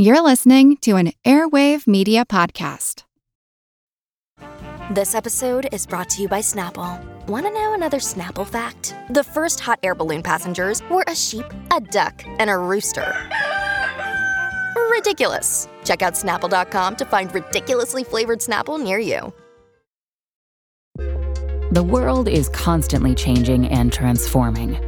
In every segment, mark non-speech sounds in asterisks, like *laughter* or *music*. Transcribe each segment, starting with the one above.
You're listening to an Airwave Media Podcast. This episode is brought to you by Snapple. Want to know another Snapple fact? The first hot air balloon passengers were a sheep, a duck, and a rooster. Ridiculous. Check out snapple.com to find ridiculously flavored Snapple near you. The world is constantly changing and transforming.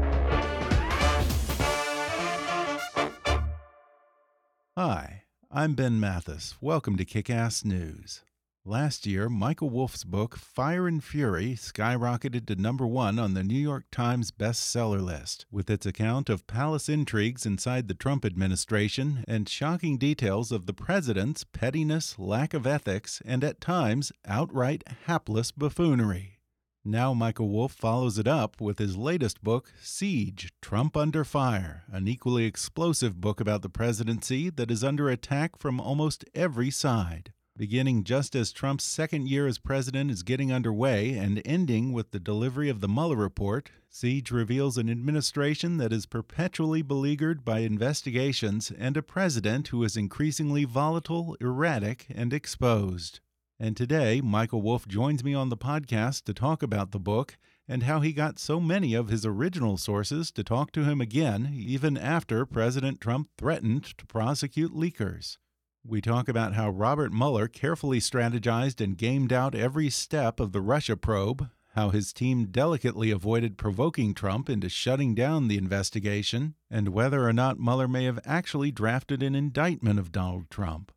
Hi, I'm Ben Mathis. Welcome to Kick Ass News. Last year, Michael Wolff's book Fire and Fury skyrocketed to number one on the New York Times bestseller list, with its account of palace intrigues inside the Trump administration and shocking details of the president's pettiness, lack of ethics, and at times outright hapless buffoonery. Now, Michael Wolff follows it up with his latest book, Siege Trump Under Fire, an equally explosive book about the presidency that is under attack from almost every side. Beginning just as Trump's second year as president is getting underway and ending with the delivery of the Mueller report, Siege reveals an administration that is perpetually beleaguered by investigations and a president who is increasingly volatile, erratic, and exposed. And today, Michael Wolff joins me on the podcast to talk about the book and how he got so many of his original sources to talk to him again, even after President Trump threatened to prosecute leakers. We talk about how Robert Mueller carefully strategized and gamed out every step of the Russia probe, how his team delicately avoided provoking Trump into shutting down the investigation, and whether or not Mueller may have actually drafted an indictment of Donald Trump.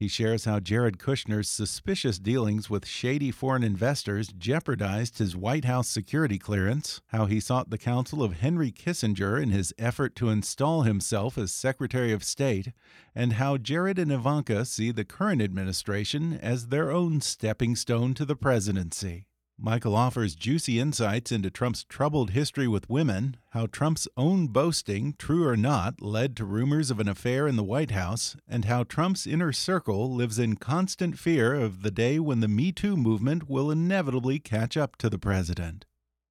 He shares how Jared Kushner's suspicious dealings with shady foreign investors jeopardized his White House security clearance, how he sought the counsel of Henry Kissinger in his effort to install himself as Secretary of State, and how Jared and Ivanka see the current administration as their own stepping stone to the presidency. Michael offers juicy insights into Trump's troubled history with women, how Trump's own boasting, true or not, led to rumors of an affair in the White House, and how Trump's inner circle lives in constant fear of the day when the Me Too movement will inevitably catch up to the president.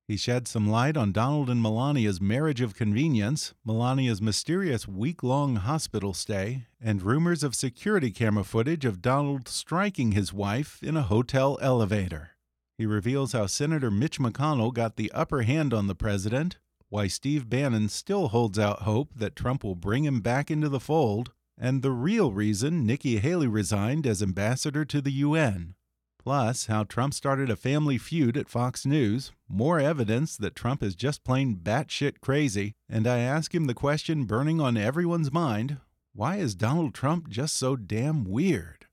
He sheds some light on Donald and Melania's marriage of convenience, Melania's mysterious week long hospital stay, and rumors of security camera footage of Donald striking his wife in a hotel elevator. He reveals how Senator Mitch McConnell got the upper hand on the president, why Steve Bannon still holds out hope that Trump will bring him back into the fold, and the real reason Nikki Haley resigned as ambassador to the UN. Plus, how Trump started a family feud at Fox News, more evidence that Trump is just plain batshit crazy, and I ask him the question burning on everyone's mind why is Donald Trump just so damn weird?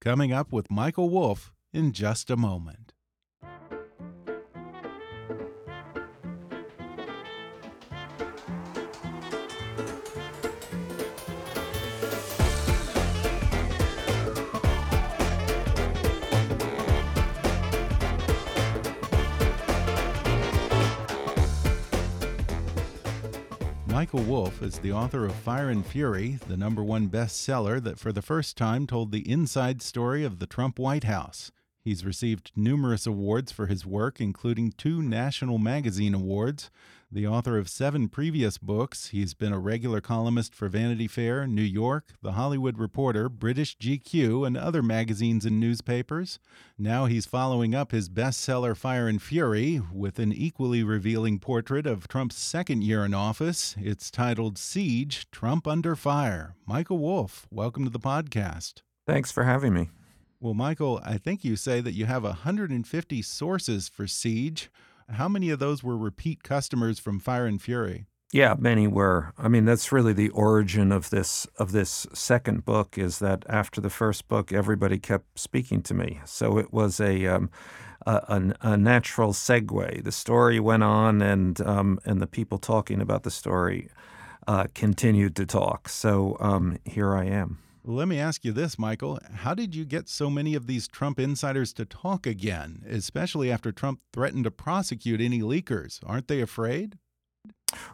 Coming up with Michael Wolff in just a moment. Michael Wolff is the author of Fire and Fury, the number one bestseller that for the first time told the inside story of the Trump White House. He's received numerous awards for his work, including two National Magazine Awards. The author of seven previous books, he's been a regular columnist for Vanity Fair, New York, The Hollywood Reporter, British GQ, and other magazines and newspapers. Now he's following up his bestseller Fire and Fury with an equally revealing portrait of Trump's second year in office. It's titled Siege Trump Under Fire. Michael Wolff, welcome to the podcast. Thanks for having me. Well, Michael, I think you say that you have 150 sources for Siege. How many of those were repeat customers from Fire and Fury? Yeah, many were. I mean, that's really the origin of this of this second book. Is that after the first book, everybody kept speaking to me, so it was a um, a, a, natural segue. The story went on, and um, and the people talking about the story uh, continued to talk. So um, here I am. Let me ask you this, Michael. How did you get so many of these Trump insiders to talk again, especially after Trump threatened to prosecute any leakers? Aren't they afraid?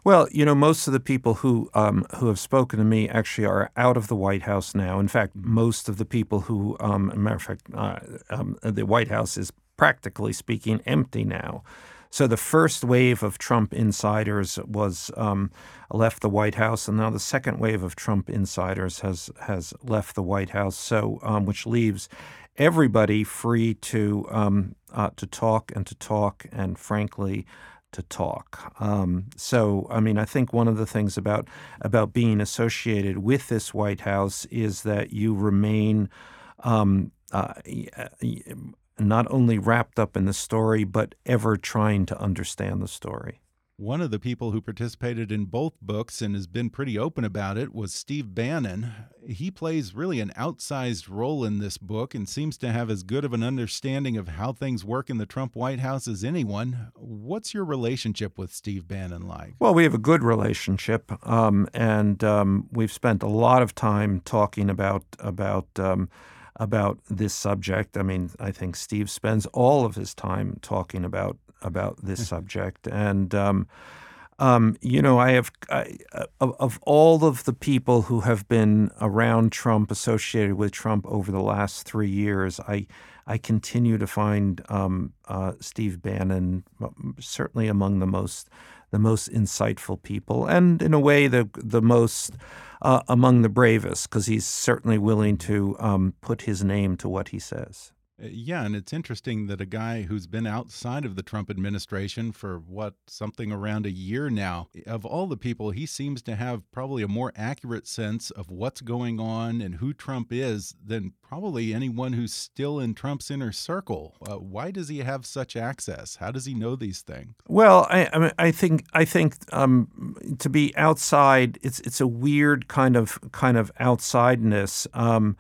Well, you know, most of the people who um, who have spoken to me actually are out of the White House now. In fact, most of the people who, um, matter of fact, uh, um, the White House is practically speaking empty now. So the first wave of Trump insiders was um, left the White House, and now the second wave of Trump insiders has has left the White House. So um, which leaves everybody free to um, uh, to talk and to talk, and frankly, to talk. Um, so, I mean, I think one of the things about about being associated with this White House is that you remain um, uh, not only wrapped up in the story, but ever trying to understand the story. One of the people who participated in both books and has been pretty open about it was Steve Bannon. He plays really an outsized role in this book and seems to have as good of an understanding of how things work in the Trump White House as anyone. What's your relationship with Steve Bannon like? Well, we have a good relationship, um, and um, we've spent a lot of time talking about about. Um, about this subject. I mean, I think Steve spends all of his time talking about about this subject, and um, um, you know, I have I, of, of, all of the people who have been around Trump, associated with Trump over the last three years, I I continue to find um, uh, Steve Bannon certainly among the most the most insightful people, and in a way the the most uh, among the bravest because he's certainly willing to um, put his name to what he says. Uh, yeah, and it's interesting that a guy who's been outside of the Trump administration for what something around a year now, of all the people, he seems to have probably a more accurate sense of what's going on and who Trump is than probably anyone who's still in Trump's inner circle. Uh, why does he have such access? How does he know these things? Well, I, I, mean, I think I think um, to be outside, it's it's a weird kind of kind of outsideness. Um,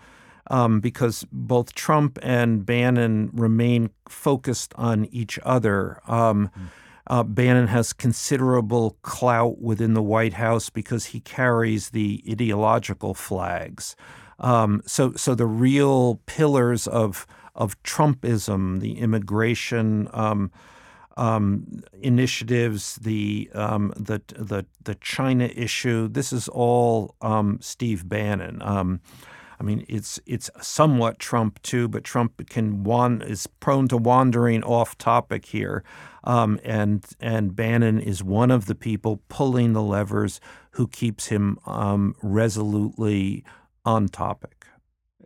um, because both Trump and Bannon remain focused on each other. Um, mm. uh, Bannon has considerable clout within the White House because he carries the ideological flags. Um, so, so the real pillars of of Trumpism, the immigration um, um, initiatives, the um, the the the China issue. This is all um, Steve Bannon. I mean, it's it's somewhat Trump too, but Trump can wan- is prone to wandering off topic here, um, and and Bannon is one of the people pulling the levers who keeps him um, resolutely on topic.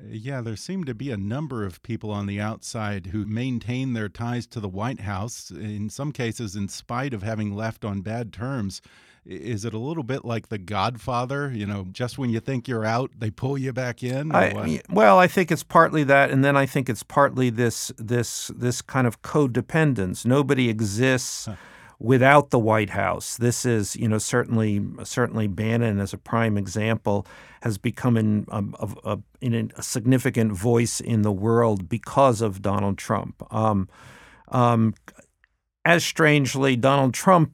Yeah, there seem to be a number of people on the outside who maintain their ties to the White House, in some cases, in spite of having left on bad terms. Is it a little bit like The Godfather? You know, just when you think you're out, they pull you back in. I, well, I think it's partly that, and then I think it's partly this this this kind of codependence. Nobody exists. Huh. Without the White House, this is, you know, certainly certainly Bannon, as a prime example, has become in, um, a, a, in a significant voice in the world because of Donald Trump. Um, um, as strangely, Donald Trump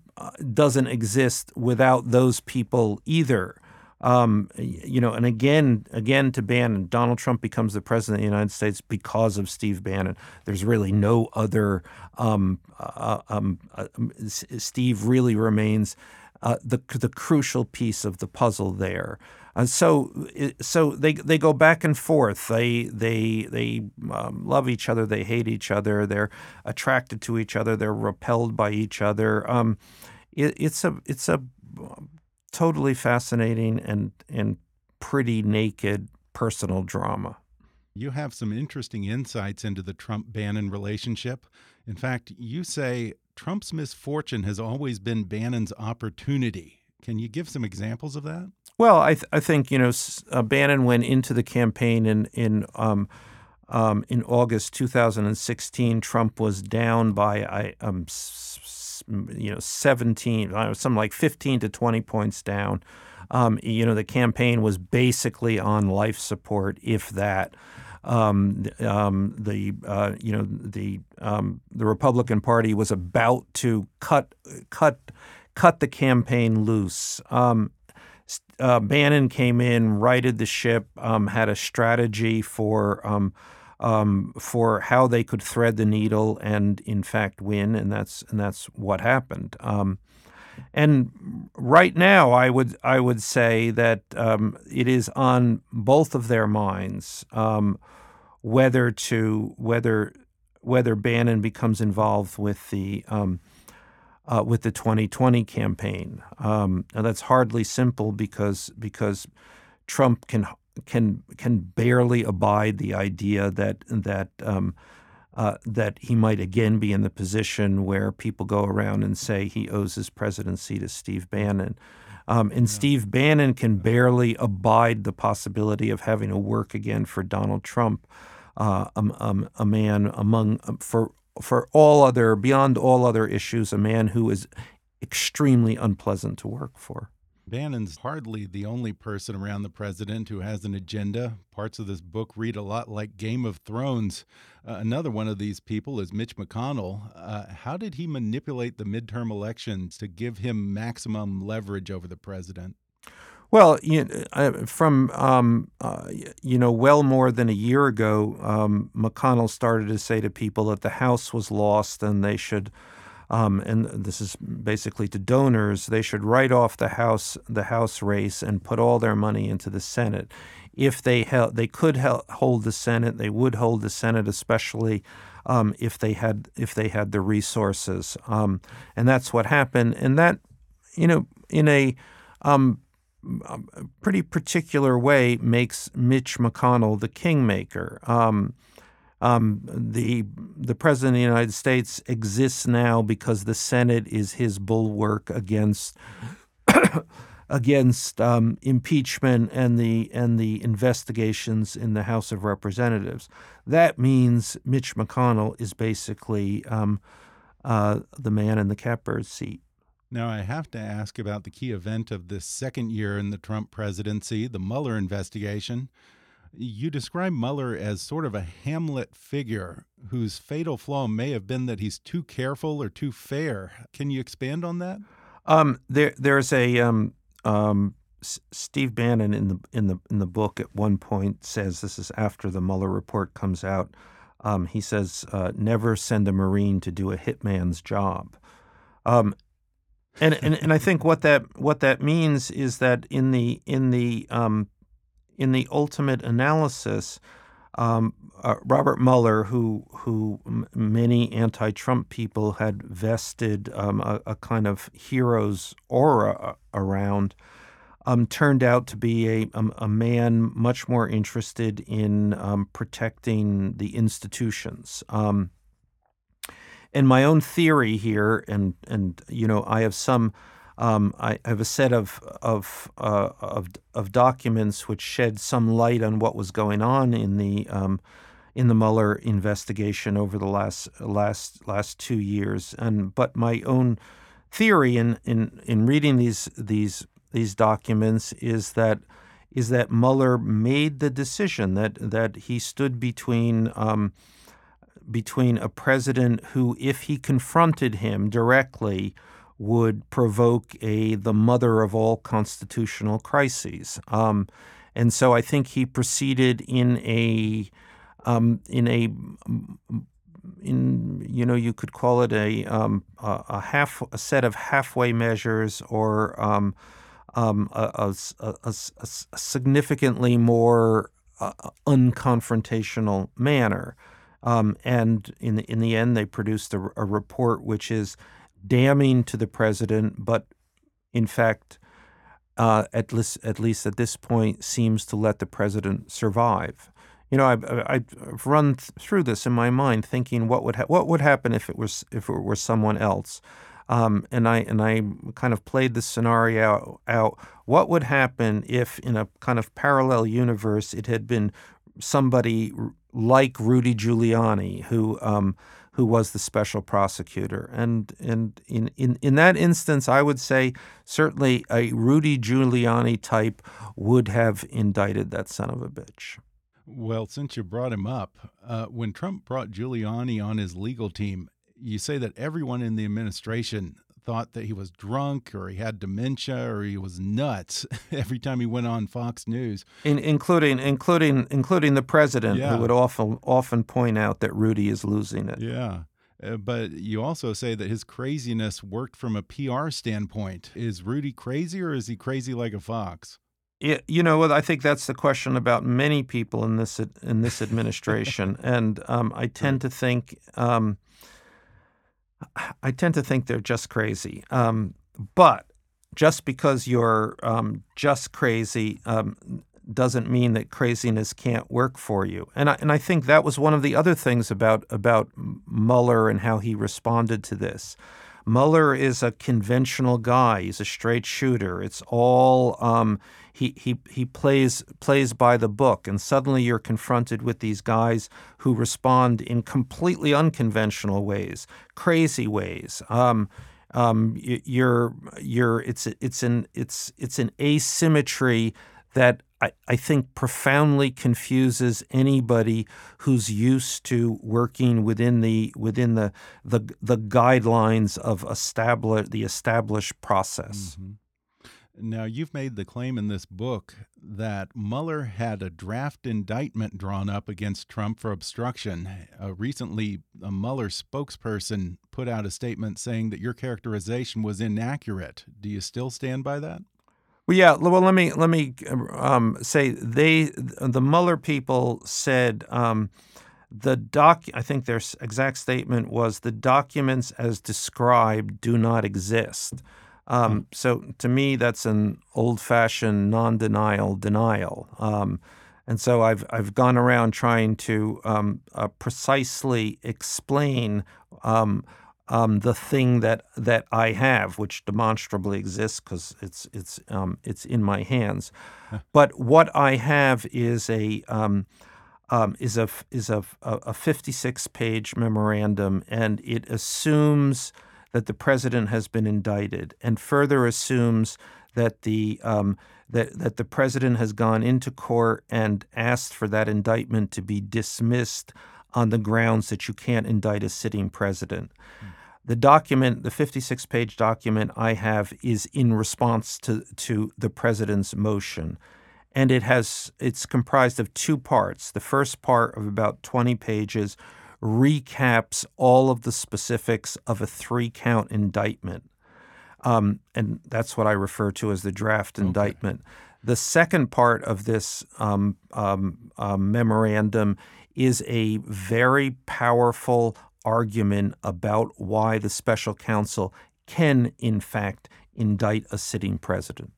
doesn't exist without those people either. Um, you know, and again, again to Bannon, Donald Trump becomes the president of the United States because of Steve Bannon. There's really no other. Um, uh, um, uh, Steve really remains uh, the the crucial piece of the puzzle there. Uh, so so they they go back and forth. They they they um, love each other. They hate each other. They're attracted to each other. They're repelled by each other. Um, it, it's a it's a totally fascinating and and pretty naked personal drama. You have some interesting insights into the Trump Bannon relationship. In fact, you say Trump's misfortune has always been Bannon's opportunity. Can you give some examples of that? Well, I, th I think you know uh, Bannon went into the campaign in in um, um, in August 2016. Trump was down by I um, you know 17, uh, something like 15 to 20 points down. Um, you know the campaign was basically on life support, if that. Um, um, the uh, you know the um, the Republican Party was about to cut cut cut the campaign loose. Um, uh, Bannon came in, righted the ship, um, had a strategy for um, for how they could thread the needle and, in fact, win, and that's and that's what happened. Um, and right now, I would I would say that um, it is on both of their minds um, whether to whether whether Bannon becomes involved with the um, uh, with the 2020 campaign. Um, now that's hardly simple because because Trump can can can barely abide the idea that that um, uh, that he might again be in the position where people go around and say he owes his presidency to Steve Bannon. Um, and yeah. Steve Bannon can barely abide the possibility of having to work again for Donald Trump, uh, um, um, a man among um, for for all other beyond all other issues, a man who is extremely unpleasant to work for. Bannon's hardly the only person around the president who has an agenda. Parts of this book read a lot like Game of Thrones. Uh, another one of these people is Mitch McConnell. Uh, how did he manipulate the midterm elections to give him maximum leverage over the president? Well, you know, uh, from um, uh, you know, well more than a year ago, um, McConnell started to say to people that the House was lost and they should um, and this is basically to donors, they should write off the House the House race and put all their money into the Senate. If they held, they could hold the Senate. They would hold the Senate, especially um, if they had if they had the resources. Um, and that's what happened. And that, you know, in a um, pretty particular way, makes Mitch McConnell the kingmaker. Um, the the president of the United States exists now because the Senate is his bulwark against *coughs* against um, impeachment and the and the investigations in the House of Representatives. That means Mitch McConnell is basically um, uh, the man in the catbird seat. Now, I have to ask about the key event of this second year in the Trump presidency, the Mueller investigation. You describe Mueller as sort of a Hamlet figure whose fatal flaw may have been that he's too careful or too fair. Can you expand on that? Um, there, there's a um, um, Steve Bannon in the in the in the book at one point says this is after the Mueller report comes out. Um, he says, uh, "Never send a Marine to do a hitman's job." Um, and, and and I think what that what that means is that in the in the um, in the ultimate analysis, um, uh, Robert Mueller, who who m- many anti-Trump people had vested um, a, a, kind of hero's aura uh, around, um, turned out to be a, a, a, man much more interested in um, protecting the institutions. Um, and my own theory here, and and you know, I have some um, I have a set of of, uh, of, of documents which shed some light on what was going on in the um, in the Mueller investigation over the last last last two years. And but my own theory in in, in reading these these these documents is that is that Mueller made the decision that that he stood between. Um, between a president who, if he confronted him directly, would provoke a the mother of all constitutional crises. Um, and so I think he proceeded in a um, in a in you know you could call it a um, a, half a set of halfway measures or um, um, a, a, a, significantly more uh, unconfrontational manner. Um, and in the, in the end, they produced a, a report which is damning to the president, but in fact, uh, at least at least at this point, seems to let the president survive. You know, I've, I've run th- through this in my mind, thinking what would ha- what would happen if it was if it were someone else, um, and I and I kind of played the scenario out. What would happen if, in a kind of parallel universe, it had been somebody like Rudy Giuliani who um, who was the special prosecutor. And, and in, in, in that instance, I would say certainly a Rudy Giuliani type would have indicted that son of a bitch. Well, since you brought him up, uh, when Trump brought Giuliani on his legal team, you say that everyone in the administration thought that he was drunk or he had dementia or he was nuts *laughs* every time he went on Fox News, In, including including including the president, Yeah. who would often often point out that Rudy is losing it. Yeah. Uh, but you also say that his craziness worked from a PR standpoint. Is Rudy crazy or is he crazy like a fox? Yeah, you know, I think that's the question about many people in this in this administration, *laughs* and um, I tend to think um, I tend to think they're just crazy. Um, but just because you're um, just crazy um, doesn't mean that craziness can't work for you. And I, and I think that was one of the other things about about Mueller and how he responded to this. Mueller is a conventional guy. He's a straight shooter. It's all um, he he he plays plays by the book, and suddenly you're confronted with these guys who respond in completely unconventional ways, crazy ways. Um, um, you're you're it's it's an it's it's an asymmetry that I, I think profoundly confuses anybody who's used to working within the within the the, the guidelines of establish the established process. Now, you've made the claim in this book that Mueller had a draft indictment drawn up against Trump for obstruction. Uh, recently, a Mueller spokesperson put out a statement saying that your characterization was inaccurate. Do you still stand by that? Well, yeah. Well, let me let me um, say they the Mueller people said um, the doc. I think their exact statement was the documents as described do not exist. Um, so to me, that's an old-fashioned non-denial denial. Um, and so I've I've gone around trying to um, uh, precisely explain um, um, the thing that that I have, which demonstrably exists because it's it's um, it's in my hands. but what I have is a um, um, is a is a a 56 page memorandum, and it assumes that the president has been indicted, and further assumes that the um, that that the president has gone into court and asked for that indictment to be dismissed on the grounds that you can't indict a sitting president. The document, the 56 page document I have, is in response to, to the president's motion. And it has it's comprised of two parts. The first part of about 20 pages recaps all of the specifics of a three count indictment. Um, and that's what I refer to as the draft indictment. The second part of this um, um, um, memorandum is a very powerful argument about why the special counsel can, in fact, indict a sitting president.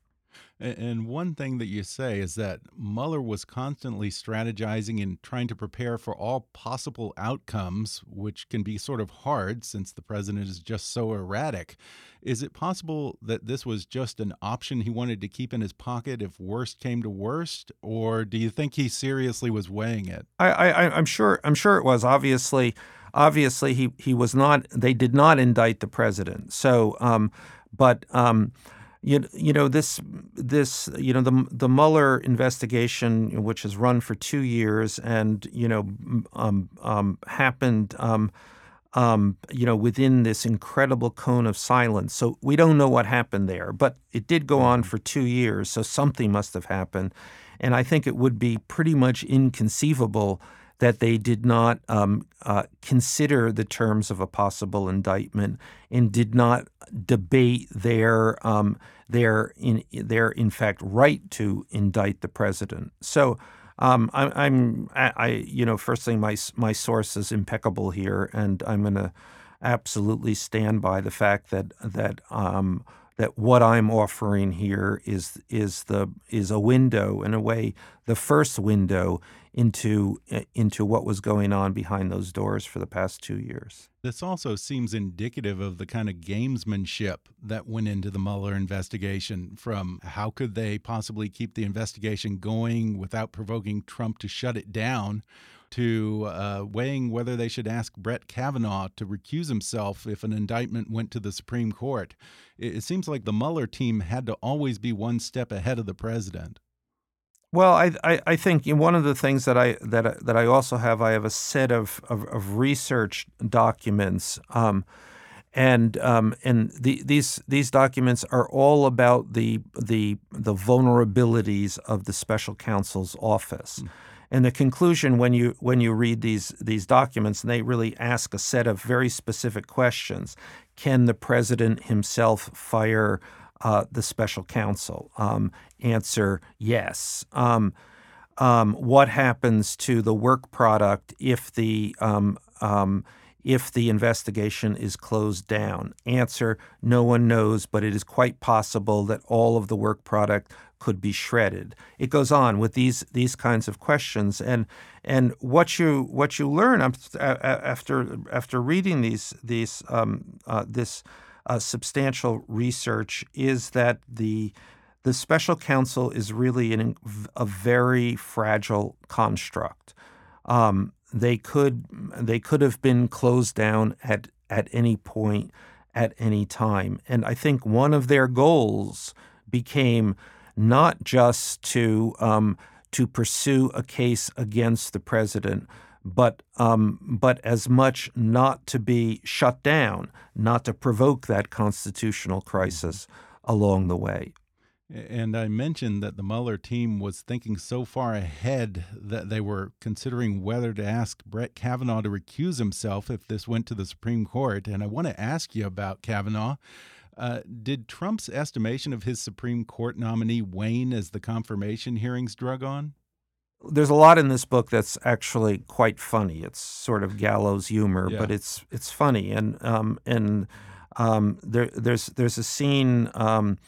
And one thing that you say is that Mueller was constantly strategizing and trying to prepare for all possible outcomes, which can be sort of hard since the president is just so erratic. Is it possible that this was just an option he wanted to keep in his pocket if worst came to worst, or do you think he seriously was weighing it? I, I'm sure. I'm sure it was. Obviously, obviously, he he was not. They did not indict the president. So, um, but um, you you know this this you know the the Mueller investigation, which has run for two years, and you know um, um, happened. Um, um, you know, within this incredible cone of silence. So we don't know what happened there, but it did go on for two years. So something must have happened. And I think it would be pretty much inconceivable that they did not um, uh, consider the terms of a possible indictment and did not debate their um, their in their in fact right to indict the president. So um, I'm, I'm I, I you know first thing my my source is impeccable here, and I'm going to absolutely stand by the fact that that um, that what I'm offering here is is the is a window in a way the first window into eh, into what was going on behind those doors for the past two years. This also seems indicative of the kind of gamesmanship that went into the Mueller investigation from how could they possibly keep the investigation going without provoking Trump to shut it down to uh, weighing whether they should ask Brett Kavanaugh to recuse himself if an indictment went to the Supreme Court. It, it seems like the Mueller team had to always be one step ahead of the president. Well, I, I, I think one of the things that I that that I also have, I have a set of of, of research documents, um, and um, and the, these these documents are all about the the the vulnerabilities of the special counsel's office. Mm. And the conclusion when you when you read these these documents, and they really ask a set of very specific questions: Can the president himself fire uh, the special counsel? Um, answer: Yes. Um, um, what happens to the work product if the um, um, if the investigation is closed down? Answer No one knows, but it is quite possible that all of the work product could be shredded. It goes on with these these kinds of questions, and and what you what you learn after after reading these these um, uh, this uh, substantial research is that the the special counsel is really an, a very fragile construct. Um, they could they could have been closed down at at any point at any time and i think one of their goals became not just to um, to pursue a case against the president but um, but as much not to be shut down not to provoke that constitutional crisis along the way and I mentioned that the Mueller team was thinking so far ahead that they were considering whether to ask Brett Kavanaugh to recuse himself if this went to the Supreme Court. And I want to ask you about Kavanaugh. Uh, did Trump's estimation of his Supreme Court nominee wane as the confirmation hearings drug on? There's a lot in this book that's actually quite funny. It's sort of gallows humor, yeah. but it's it's funny. And um, and um, there, there's there's a scene. Um,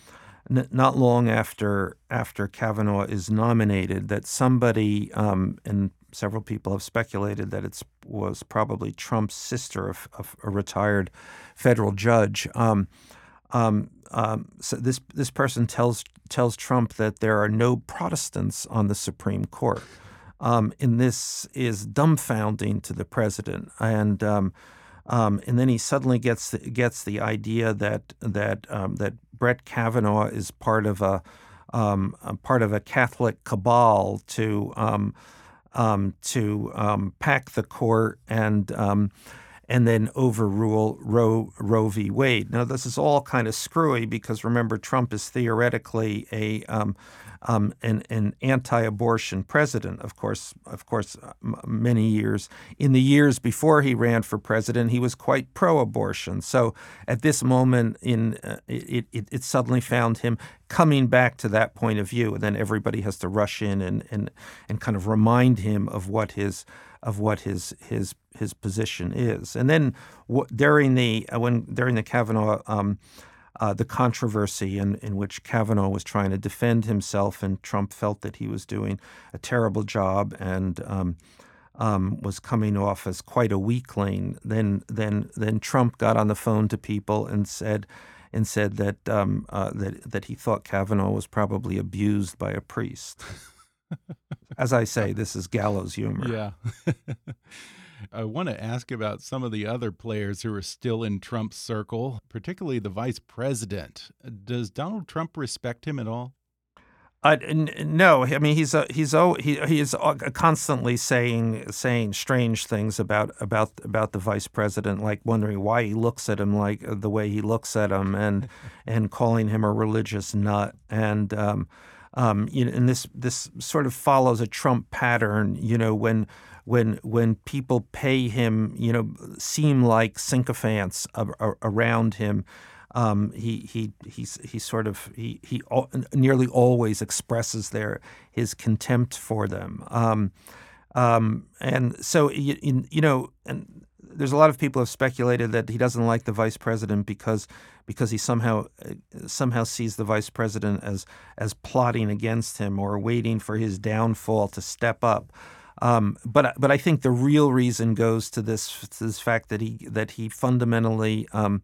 n- not long after after Kavanaugh is nominated that somebody um, and several people have speculated that it was probably Trump's sister, a, a retired federal judge. Um, um, um, so this this person tells tells Trump that there are no Protestants on the Supreme Court. Um, and this is dumbfounding to the president. And um, um, and then he suddenly gets the, gets the idea that that um, that Brett Kavanaugh is part of a, um, a part of a Catholic cabal to to pack the court and and then overrule Roe, Roe v. Wade. Now, this is all kind of screwy because remember, Trump is theoretically a um, um, an, an, anti-abortion president. Of course, of course, uh, many years in the years before he ran for president, he was quite pro-abortion. So at this moment, in uh, it, it, it suddenly found him coming back to that point of view, and then everybody has to rush in and and and kind of remind him of what his of what his his his position is. And then w- during the uh, when during the Kavanaugh um, uh, the controversy in, in which Kavanaugh was trying to defend himself, and Trump felt that he was doing a terrible job and um, um, was coming off as quite a weakling. Then then then Trump got on the phone to people and said and said that um, uh, that that he thought Kavanaugh was probably abused by a priest. *laughs* As I say, this is gallows humor. Yeah. *laughs* I want to ask about some of the other players who are still in Trump's circle, particularly the vice president. Does Donald Trump respect him at all? Uh, no, I mean he's a, he's oh, he he is constantly saying saying strange things about about about the vice president, like wondering why he looks at him like the way he looks at him, and and calling him a religious nut, and um, um, you know, and this this sort of follows a Trump pattern. You know, when when when people pay him, you know, seem like sycophants around him. Um, he he he's he sort of he he nearly always expresses their his contempt for them. Um, um, and so you, you know, and there's a lot of people have speculated that he doesn't like the vice president because because he somehow somehow sees the vice president as as plotting against him or waiting for his downfall to step up. Um, but but I think the real reason goes to this to this fact that he that he fundamentally um,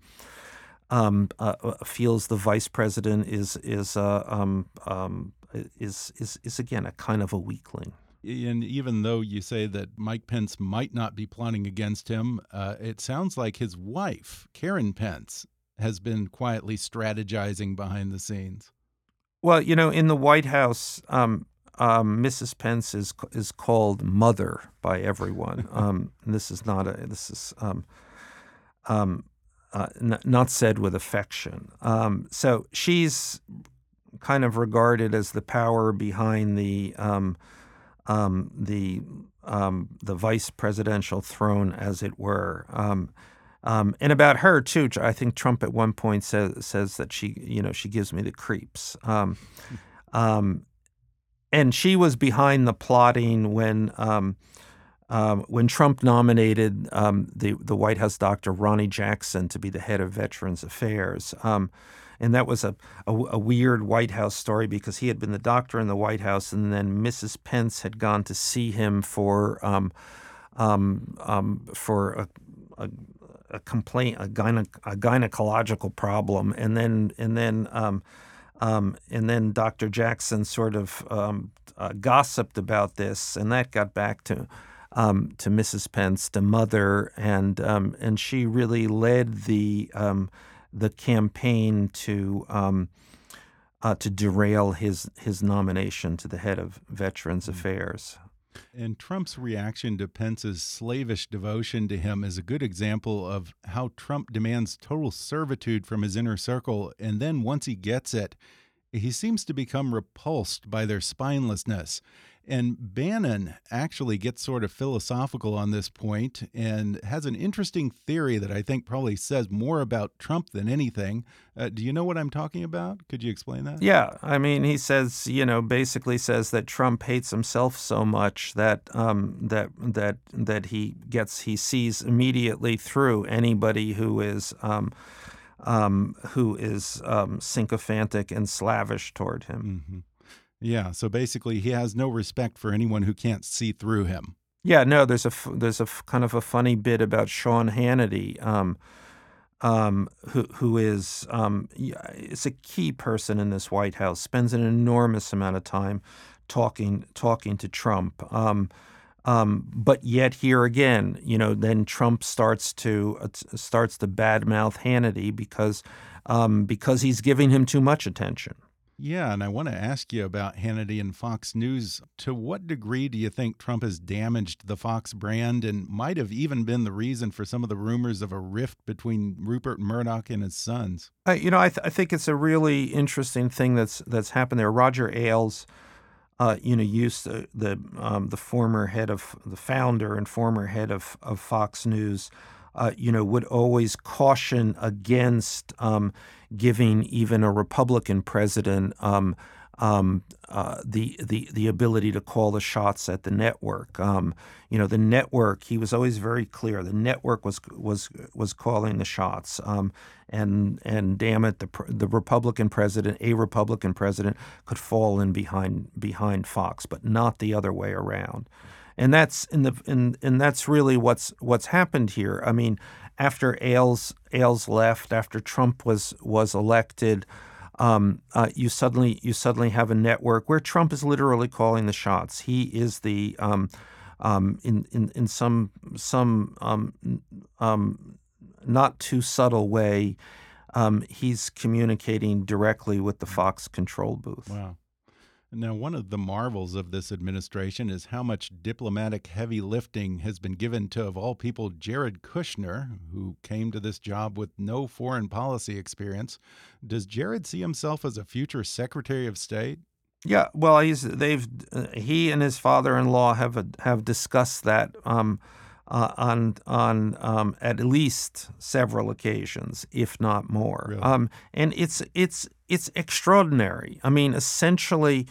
um, uh, uh feels the vice president is is uh, um, um, is is is again a kind of a weakling. And even though you say that Mike Pence might not be plotting against him, uh, it sounds like his wife, Karen Pence, has been quietly strategizing behind the scenes. Well, you know, in the White House, um, um, Mrs. Pence is is called mother by everyone. *laughs* Um, this is not a this is um, um, uh, not said with affection. Um, so she's kind of regarded as the power behind the um, the um, the vice presidential throne, as it were. Um, um, and about her too, I think Trump at one point says says that she, you know, she gives me the creeps. Um, um, and she was behind the plotting when when Trump nominated the the White House doctor Ronnie Jackson to be the head of Veterans Affairs. And that was a, a, a weird White House story because he had been the doctor in the White House, and then Mrs. Pence had gone to see him for um, um, um, for a, a a complaint, a, gyne- a gynecological problem, and then and then um, um, and then Dr. Jackson sort of um, uh, gossiped about this, and that got back to um, to Mrs. Pence, the mother, and um, and she really led the um, the campaign to. Uh, to derail his his nomination to the head of Veterans mm-hmm. Affairs. And Trump's reaction to Pence's slavish devotion to him is a good example of how Trump demands total servitude from his inner circle. And then once he gets it, he seems to become repulsed by their spinelessness. And Bannon actually gets sort of philosophical on this point and has an interesting theory that I think probably says more about Trump than anything. Uh, do you know what I'm talking about? Could you explain that? Yeah. I mean, he says, you know, basically says that Trump hates himself so much that um, that that that he gets he sees immediately through anybody who is um, um, who is um, sycophantic and slavish toward him. Mm -hmm. Yeah, so basically, he has no respect for anyone who can't see through him. Yeah, no, there's a there's a kind of a funny bit about Sean Hannity, um, um, who who is um, is a key person in this White House. Spends an enormous amount of time talking talking to Trump. Um, um, but yet here again, you know, then Trump starts to uh, starts to badmouth Hannity because um, because he's giving him too much attention. Yeah, and I want to ask you about Hannity and Fox News. To what degree do you think Trump has damaged the Fox brand and might have even been the reason for some of the rumors of a rift between Rupert Murdoch and his sons? You know, I, th I, think it's a really interesting thing that's that's happened there. Roger Ailes, uh, you know, used to, the um, the former head of the founder and former head of of Fox News uh, you know, would always caution against um, giving even a Republican president um, um, uh, the the the ability to call the shots at the network. Um, you know, the network. He was always very clear. The network was was was calling the shots. Um, and and damn it, the the Republican president, a Republican president, could fall in behind behind Fox, but not the other way around and that's in the and, and that's really what's what's happened here. I mean, after Ailes Ailes left, after Trump was was elected, um, uh, you suddenly you suddenly have a network where Trump is literally calling the shots. He is the um, um, in, in in some some um, um, not too subtle way. Um, he's communicating directly with the Fox control booth. Wow. Now, one of the marvels of this administration is how much diplomatic heavy lifting has been given to, of all people, Jared Kushner, who came to this job with no foreign policy experience. Does Jared see himself as a future Secretary of State? Yeah, well, he's they've uh, he and his father-in-law have have discussed that um, uh, on on um, at least several occasions, if not more. Really? Um, and it's it's it's extraordinary. I mean, essentially,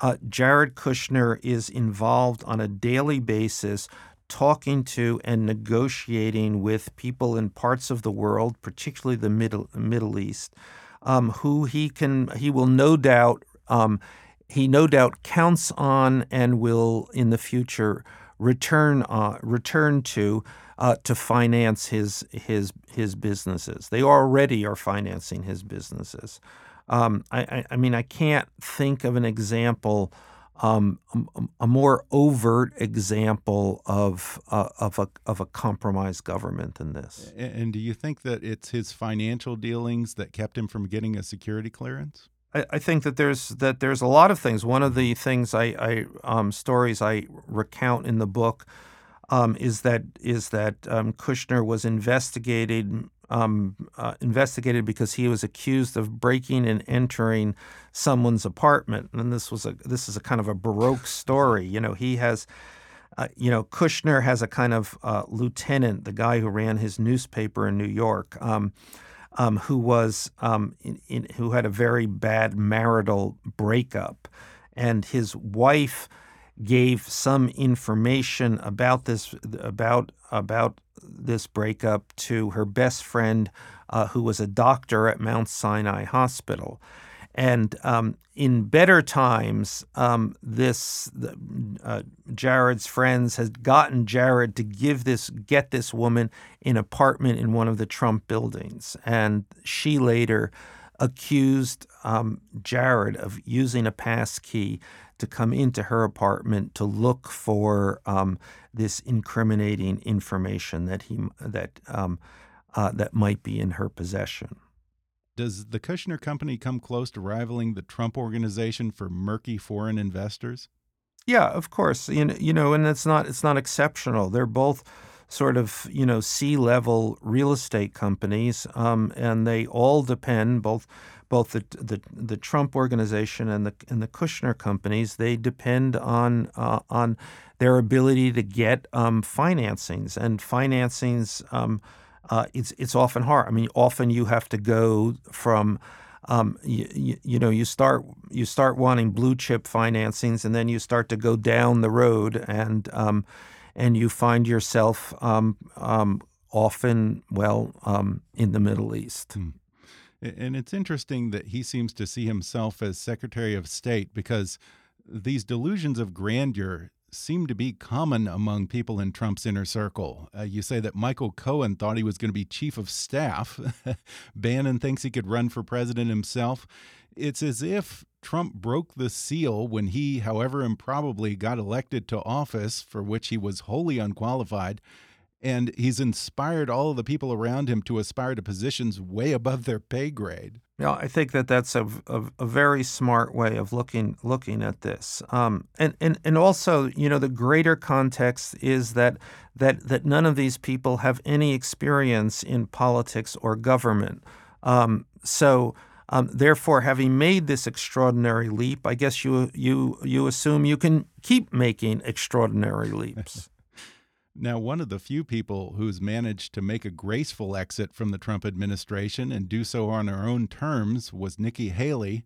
uh, Jared Kushner is involved on a daily basis talking to and negotiating with people in parts of the world, particularly the Middle Middle East, um, who he can he will no doubt um, he no doubt counts on and will in the future return uh, return to uh, to finance his his his businesses. They already are financing his businesses. Um, I, I, mean, I can't think of an example, um, a, a, more overt example of uh, of a of a compromised government than this. And do you think that it's his financial dealings that kept him from getting a security clearance? I, I think that there's that there's a lot of things. One of the things I, I um, stories I recount in the book um, is that is that um, Kushner was investigated um, uh, investigated because he was accused of breaking and entering someone's apartment. And this was a this is a kind of a baroque *sighs* story. You know, he has. Uh, you know, Kushner has a kind of uh, lieutenant, the guy who ran his newspaper in New York, um, um, who was um, in, in, who had a very bad marital breakup, and his wife gave some information about this about about this breakup to her best friend, uh, who was a doctor at Mount Sinai Hospital. And um, in better times, um, this uh, Jared's friends had gotten Jared to give this get this woman an apartment in one of the Trump buildings, and she later accused um, Jared of using a pass key to come into her apartment to look for um, this incriminating information that he that um, uh, that might be in her possession. Does the Kushner company come close to rivaling the Trump organization for murky foreign investors? Yeah, of course. You know, you know, and it's not it's not exceptional. They're both sort of you know C-level real estate companies, um, and they all depend both both the, the the Trump organization and the and the Kushner companies. They depend on uh, on their ability to get um, financings and financings. Um, uh, it's it's often hard. I mean, often you have to go from um, you, you, know you start you start wanting blue chip financings, and then you start to go down the road, and um, and you find yourself um, um often well um, in the Middle East. Hmm. And it's interesting that he seems to see himself as Secretary of State because these delusions of grandeur seem to be common among people in Trump's inner circle. Uh, you say that Michael Cohen thought he was going to be chief of staff. *laughs* Bannon thinks he could run for president himself. It's as if Trump broke the seal when he, however improbably, got elected to office for which he was wholly unqualified and he's inspired all of the people around him to aspire to positions way above their pay grade. Yeah, I think that that's a, a, a very smart way of looking looking at this, um, and and and also, you know, the greater context is that that that none of these people have any experience in politics or government. Um, so, um, therefore, having made this extraordinary leap, I guess you you you assume you can keep making extraordinary leaps. *laughs* Now, one of the few people who's managed to make a graceful exit from the Trump administration and do so on her own terms was Nikki Haley.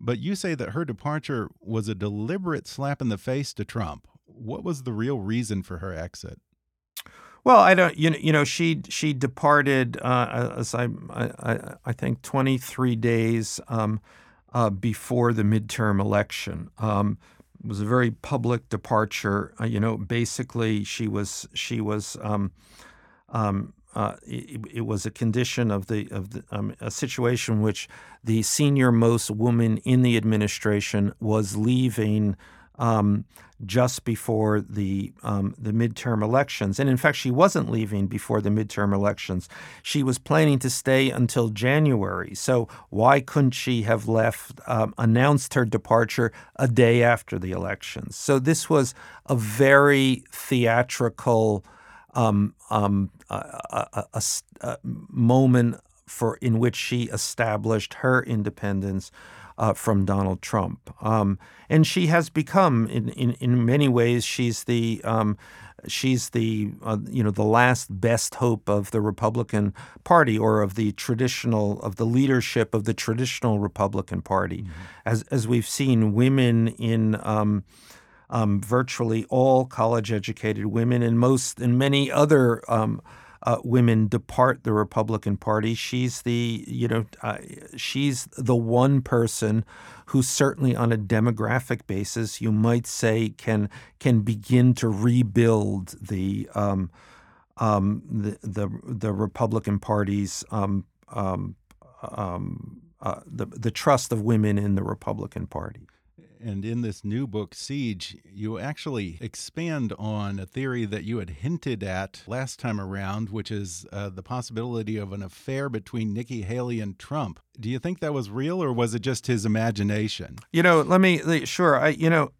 But you say that her departure was a deliberate slap in the face to Trump. What was the real reason for her exit? Well, I don't. You know, you know, she she departed uh, as I, I I think twenty three days um, uh, before the midterm election. Um, was a very public departure. Uh, you know, basically, she was she was um, um, uh, it, it, was a condition of the of the, um, a situation which the senior most woman in the administration was leaving um, just before the um, the midterm elections, and in fact, she wasn't leaving before the midterm elections. She was planning to stay until January. So why couldn't she have left, um, announced her departure a day after the elections? So this was a very theatrical um, um, a, a, a moment for in which she established her independence uh, from Donald Trump. Um, and she has become, in, in, in many ways, she's the um, she's the uh, you know the last best hope of the Republican Party or of the traditional of the leadership of the traditional Republican Party, mm-hmm. as as we've seen women in. Um, um, virtually all college-educated women and most and many other um, uh, women depart the Republican Party. She's the you know uh, she's the one person who certainly on a demographic basis you might say can can begin to rebuild the um, um, the, the, the Republican Party's um, um, um uh, the the trust of women in the Republican Party. And in this new book, Siege, you actually expand on a theory that you had hinted at last time around, which is uh, the possibility of an affair between Nikki Haley and Trump. Do you think that was real or was it just his imagination? You know, let me, sure. I, you know,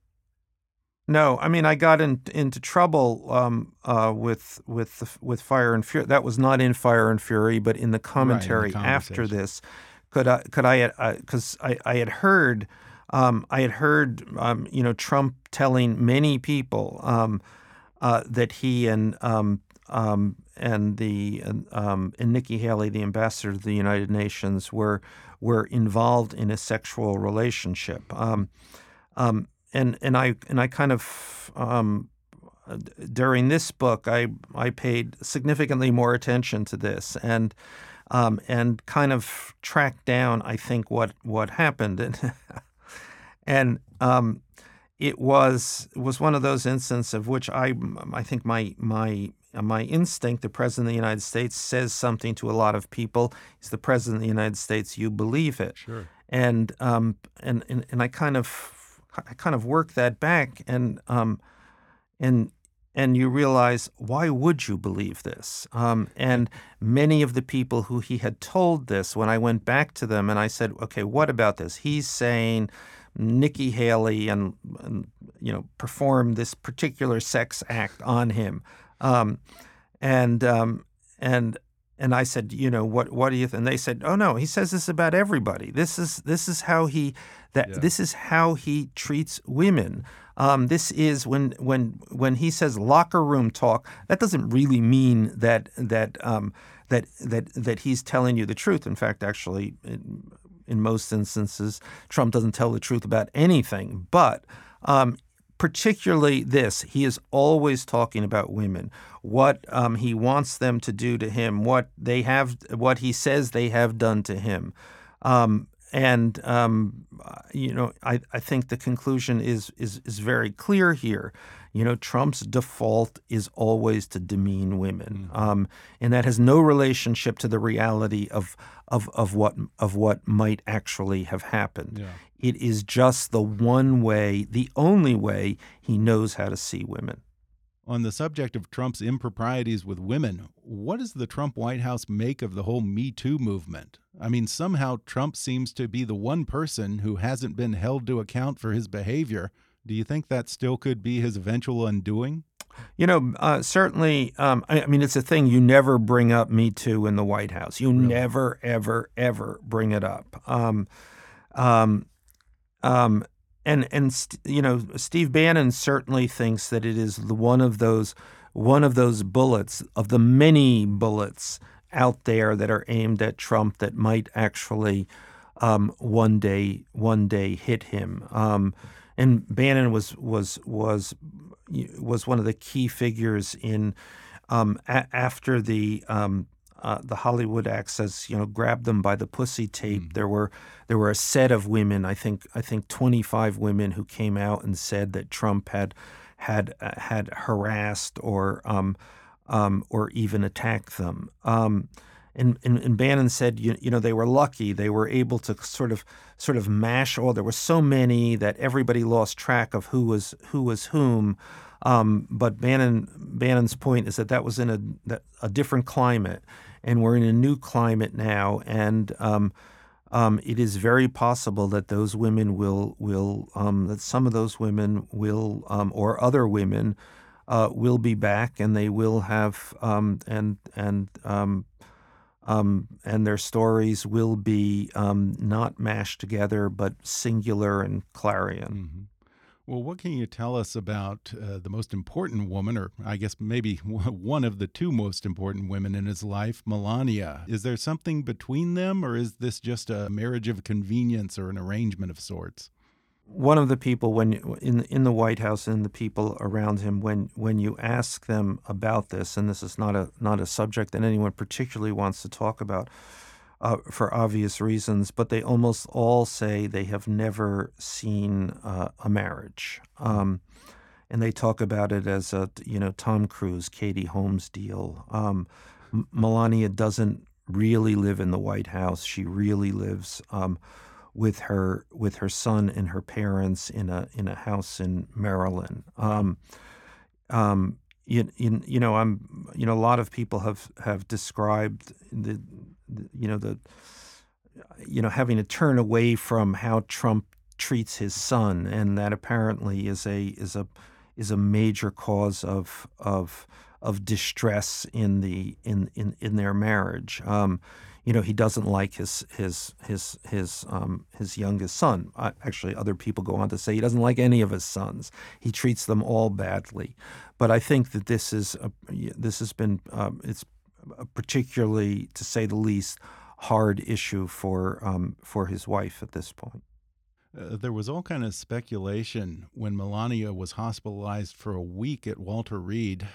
No, I mean I got in, into trouble um, uh, with with with Fire and Fury. That was not in Fire and Fury, but in the commentary the after this. Could I could I because I, I had heard um, I had heard um, you know Trump telling many people um, uh, that he and um, um, and the um, and Nikki Haley, the ambassador to the United Nations, were were involved in a sexual relationship. And and I and I kind of during this book I I paid significantly more attention to this and um, and kind of tracked down I think what what happened and *laughs* and um, it was was one of those instances of which I I think my my my instinct the president of the United States says something to a lot of people he's the president of the United States you believe it Sure. and um, and, and and I kind of I kind of work that back and um, and and you realize why would you believe this? Um, and many of the people who he had told this, when I went back to them and I said, okay, what about this? He's saying Nikki Haley and, and you know performed this particular sex act on him, um, and um, and and I said, you know, what what do you think? And they said, oh no, he says this about everybody. This is this is how he that Yeah. this is how he treats women. Um, this is when when when he says locker room talk. That doesn't really mean that that um, that that that he's telling you the truth. In fact, actually, in, most instances, Trump doesn't tell the truth about anything. But um, particularly this, he is always talking about women, what um, he wants them to do to him, what they have, what he says they have done to him. Um, and um, you know, I, I think the conclusion is, is is very clear here. You know, Trump's default is always to demean women, um, and that has no relationship to the reality of of of what of what might actually have happened. Yeah. It is just the one way, the only way he knows how to see women. On the subject of Trump's improprieties with women, what does the Trump White House make of the whole Me Too movement? I mean, somehow Trump seems to be the one person who hasn't been held to account for his behavior. Do you think that still could be his eventual undoing? You know, uh, certainly. Um, I, I mean, it's a thing you never bring up Me Too in the White House. You never, ever, ever bring it up. Um, um, um, and and st- you know, Steve Bannon certainly thinks that it is the one of those one of those bullets of the many bullets out there that are aimed at Trump that might actually um, one day one day hit him. Um, and Bannon was was was was one of the key figures in um, a- after the um, uh, the Hollywood access, you know, grabbed them by the pussy tape. There were there were a set of women, I think I think 25 women who came out and said that Trump had had uh, had harassed or um, um, or even attacked them. Um, and, and, and Bannon said, you, you know, they were lucky. They were able to sort of sort of mash all. There were so many that everybody lost track of who was who was whom. Um, but Bannon Bannon's point is that that was in a a different climate, and we're in a new climate now, and um, um, it is very possible that those women will will um, that some of those women will um, or other women uh, will be back, and they will have um, and and um, and their stories will be um, not mashed together, but singular and clarion. hmm Well, what can you tell us about uh, the most important woman, or I guess maybe *laughs* one of the two most important women in his life, Melania? Is there something between them, or is this just a marriage of convenience or an arrangement of sorts? One of the people when in in the White House and the people around him, when when you ask them about this, and this is not a not a subject that anyone particularly wants to talk about, uh, for obvious reasons, but they almost all say they have never seen uh, a marriage. Um, and they talk about it as a you know Tom Cruise, Katie Holmes deal. Um, Melania doesn't really live in the White House. She really lives um, with her with her son and her parents in a in a house in Maryland. Um, um, you, you, you know, I'm you know a lot of people have have described the, the you know the you know having to turn away from how Trump treats his son, and that apparently is a is a is a major cause of of of distress in the in in, in their marriage. Um, you know, he doesn't like his his his his um, his youngest son. Uh, actually, other people go on to say he doesn't like any of his sons. He treats them all badly. But I think that this is a, this has been um, it's particularly, to say the least, hard issue for um, for his wife at this point. Uh, there was all kind of speculation when Melania was hospitalized for a week at Walter Reed.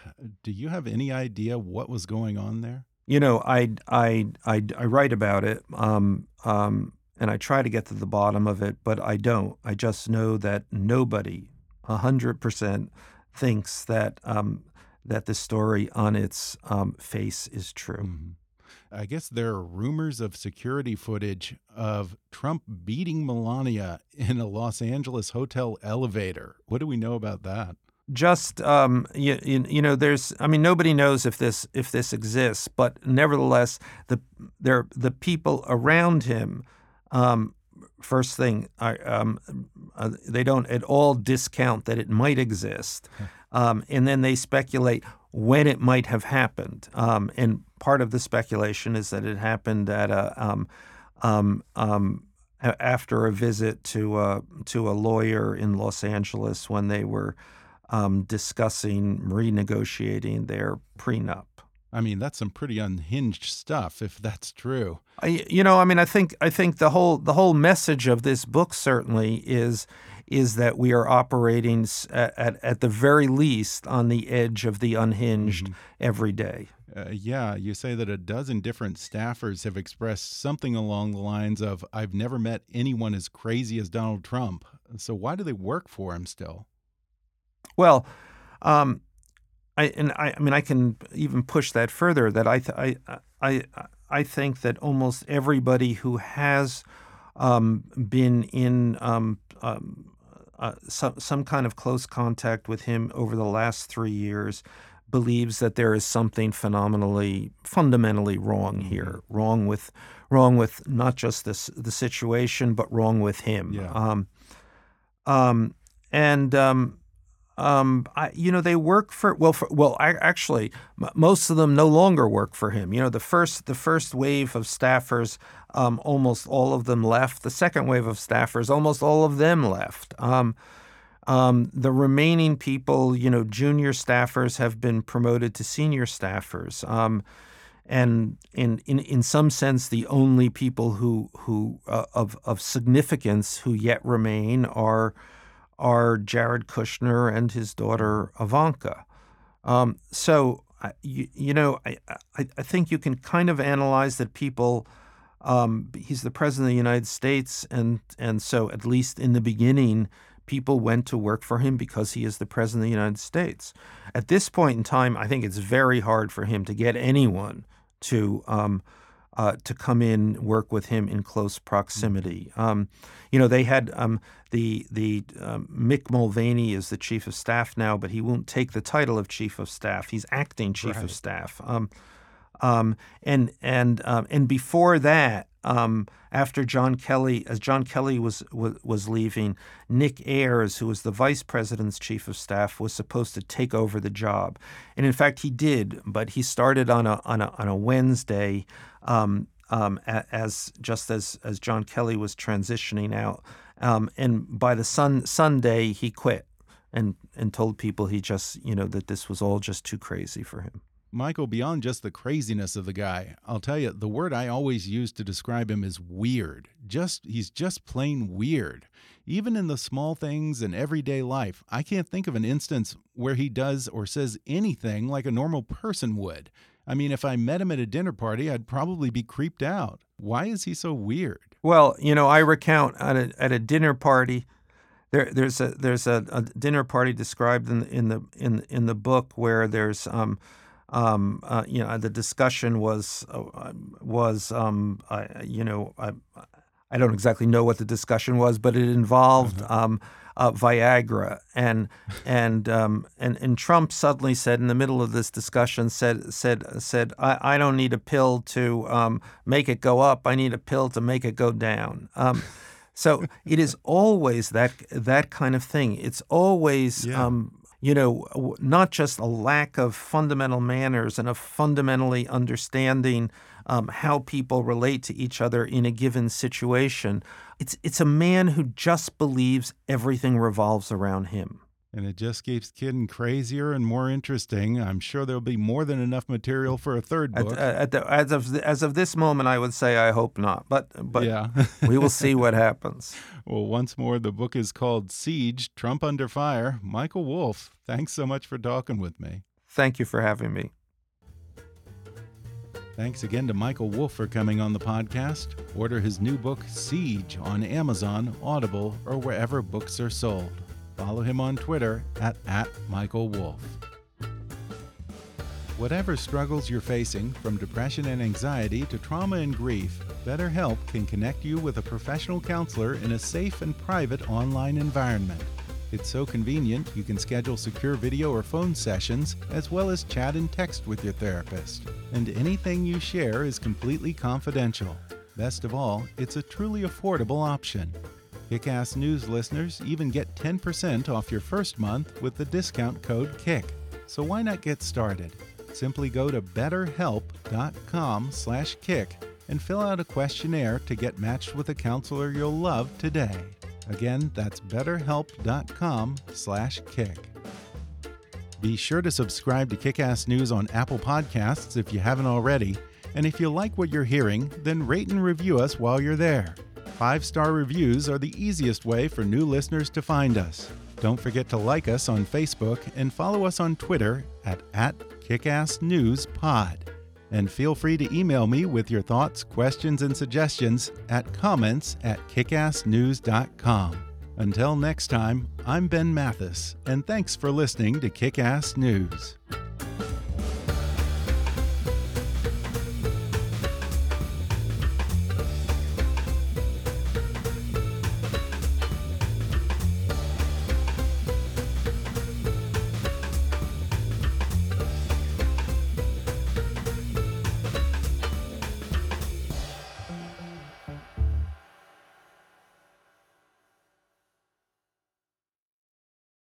Do you have any idea what was going on there? You know, I I I, I write about it, um, um, and I try to get to the bottom of it, but I don't. I just know that nobody, hundred percent, thinks that um, that the story on its um, face is true. Mm -hmm. I guess there are rumors of security footage of Trump beating Melania in a Los Angeles hotel elevator. What do we know about that? Just um, you, you, know, there's. I mean, nobody knows if this if this exists, but nevertheless, the there the people around him. Um, first thing, I, um, uh, they don't at all discount that it might exist, um, and then they speculate when it might have happened. Um, and part of the speculation is that it happened at a um, um, um after a visit to a, to a lawyer in Los Angeles when they were um, discussing renegotiating their prenup. I mean, that's some pretty unhinged stuff, if that's true. I, you know, I mean, I think I think the whole the whole message of this book certainly is is that we are operating at, at, at the very least on the edge of the unhinged mm -hmm. every day. Uh, yeah, you say that a dozen different staffers have expressed something along the lines of, I've never met anyone as crazy as Donald Trump. So why do they work for him still? Well, um, I, and I, I mean, I can even push that further. That I, I, I, I think that almost everybody who has um, been in um, um, uh, some some kind of close contact with him over the last three years believes that there is something phenomenally fundamentally wrong mm-hmm. here wrong with wrong with not just this the situation but wrong with him yeah. um, um, and um, um, I, you know, they work for well, for, well, I, actually, m- most of them no longer work for him. You know, the first the first wave of staffers, um, almost all of them left. The second wave of staffers, almost all of them left. Um, um the remaining people, you know, junior staffers have been promoted to senior staffers. Um, and in, in in some sense, the only people who who uh, of of significance who yet remain are are Jared Kushner and his daughter Ivanka. Um, so, you, you, know, I, I, I, think you can kind of analyze that people. Um, he's the president of the United States, and and so at least in the beginning, people went to work for him because he is the president of the United States. At this point in time, I think it's very hard for him to get anyone to um, uh, to come in work with him in close proximity. Um, you know, they had um, the the um, Mick Mulvaney is the chief of staff now, but he won't take the title of chief of staff. He's acting chief right. of staff. Um, um, and and um, and before that, um, after John Kelly, as John Kelly was, was, was leaving, Nick Ayers, who was the vice president's chief of staff, was supposed to take over the job, and in fact he did. But he started on a on a on a Wednesday um, um, as just as as John Kelly was transitioning out, um, and by the sun Sunday he quit and and told people he just you know that this was all just too crazy for him. Michael, beyond just the craziness of the guy, I'll tell you the word I always use to describe him is weird. Just he's just plain weird. Even in the small things in everyday life, I can't think of an instance where he does or says anything like a normal person would. I mean, if I met him at a dinner party, I'd probably be creeped out. Why is he so weird? Well, you know, I recount at a, at a dinner party. There, there's a there's a, a, dinner party described in the, in the in in the book where there's um, um, uh, you know the discussion was uh, was um, uh, you know I, I don't exactly know what the discussion was, but it involved uh-huh. um, uh, Viagra, and and um, and and Trump suddenly said in the middle of this discussion said said said I, I don't need a pill to um, make it go up. I need a pill to make it go down. Um, so it is always that that kind of thing. It's always *laughs* yeah. Um, you know, not just a lack of fundamental manners and of fundamentally understanding um, how people relate to each other in a given situation. It's it's a man who just believes everything revolves around him. And it just keeps getting crazier and more interesting. I'm sure there'll be more than enough material for a third book. At, at the, as of as of this moment, I would say I hope not, but but yeah. *laughs* we will see what happens. Well, once more, the book is called Siege: Trump Under Fire. Michael Wolff, thanks so much for talking with me. Thank you for having me. Thanks again to Michael Wolff for coming on the podcast. Order his new book, Siege, on Amazon, Audible, or wherever books are sold. Follow him on Twitter at, at Michael Wolff. Whatever struggles you're facing, from depression and anxiety to trauma and grief, BetterHelp can connect you with a professional counselor in a safe and private online environment. It's so convenient, you can schedule secure video or phone sessions, as well as chat and text with your therapist. And anything you share is completely confidential. Best of all, it's a truly affordable option. Kickass News listeners even get 10% off your first month with the discount code KICK. So why not get started? Simply go to betterhelp.com/kick and fill out a questionnaire to get matched with a counselor you'll love today. Again, that's betterhelp.com/kick. Be sure to subscribe to Kickass News on Apple Podcasts if you haven't already, and if you like what you're hearing, then rate and review us while you're there. Five star reviews are the easiest way for new listeners to find us. Don't forget to like us on Facebook and follow us on Twitter at, at KickassNewsPod. And feel free to email me with your thoughts, questions, and suggestions at comments at kickassnews.com. Until next time, I'm Ben Mathis, and thanks for listening to Kickass News.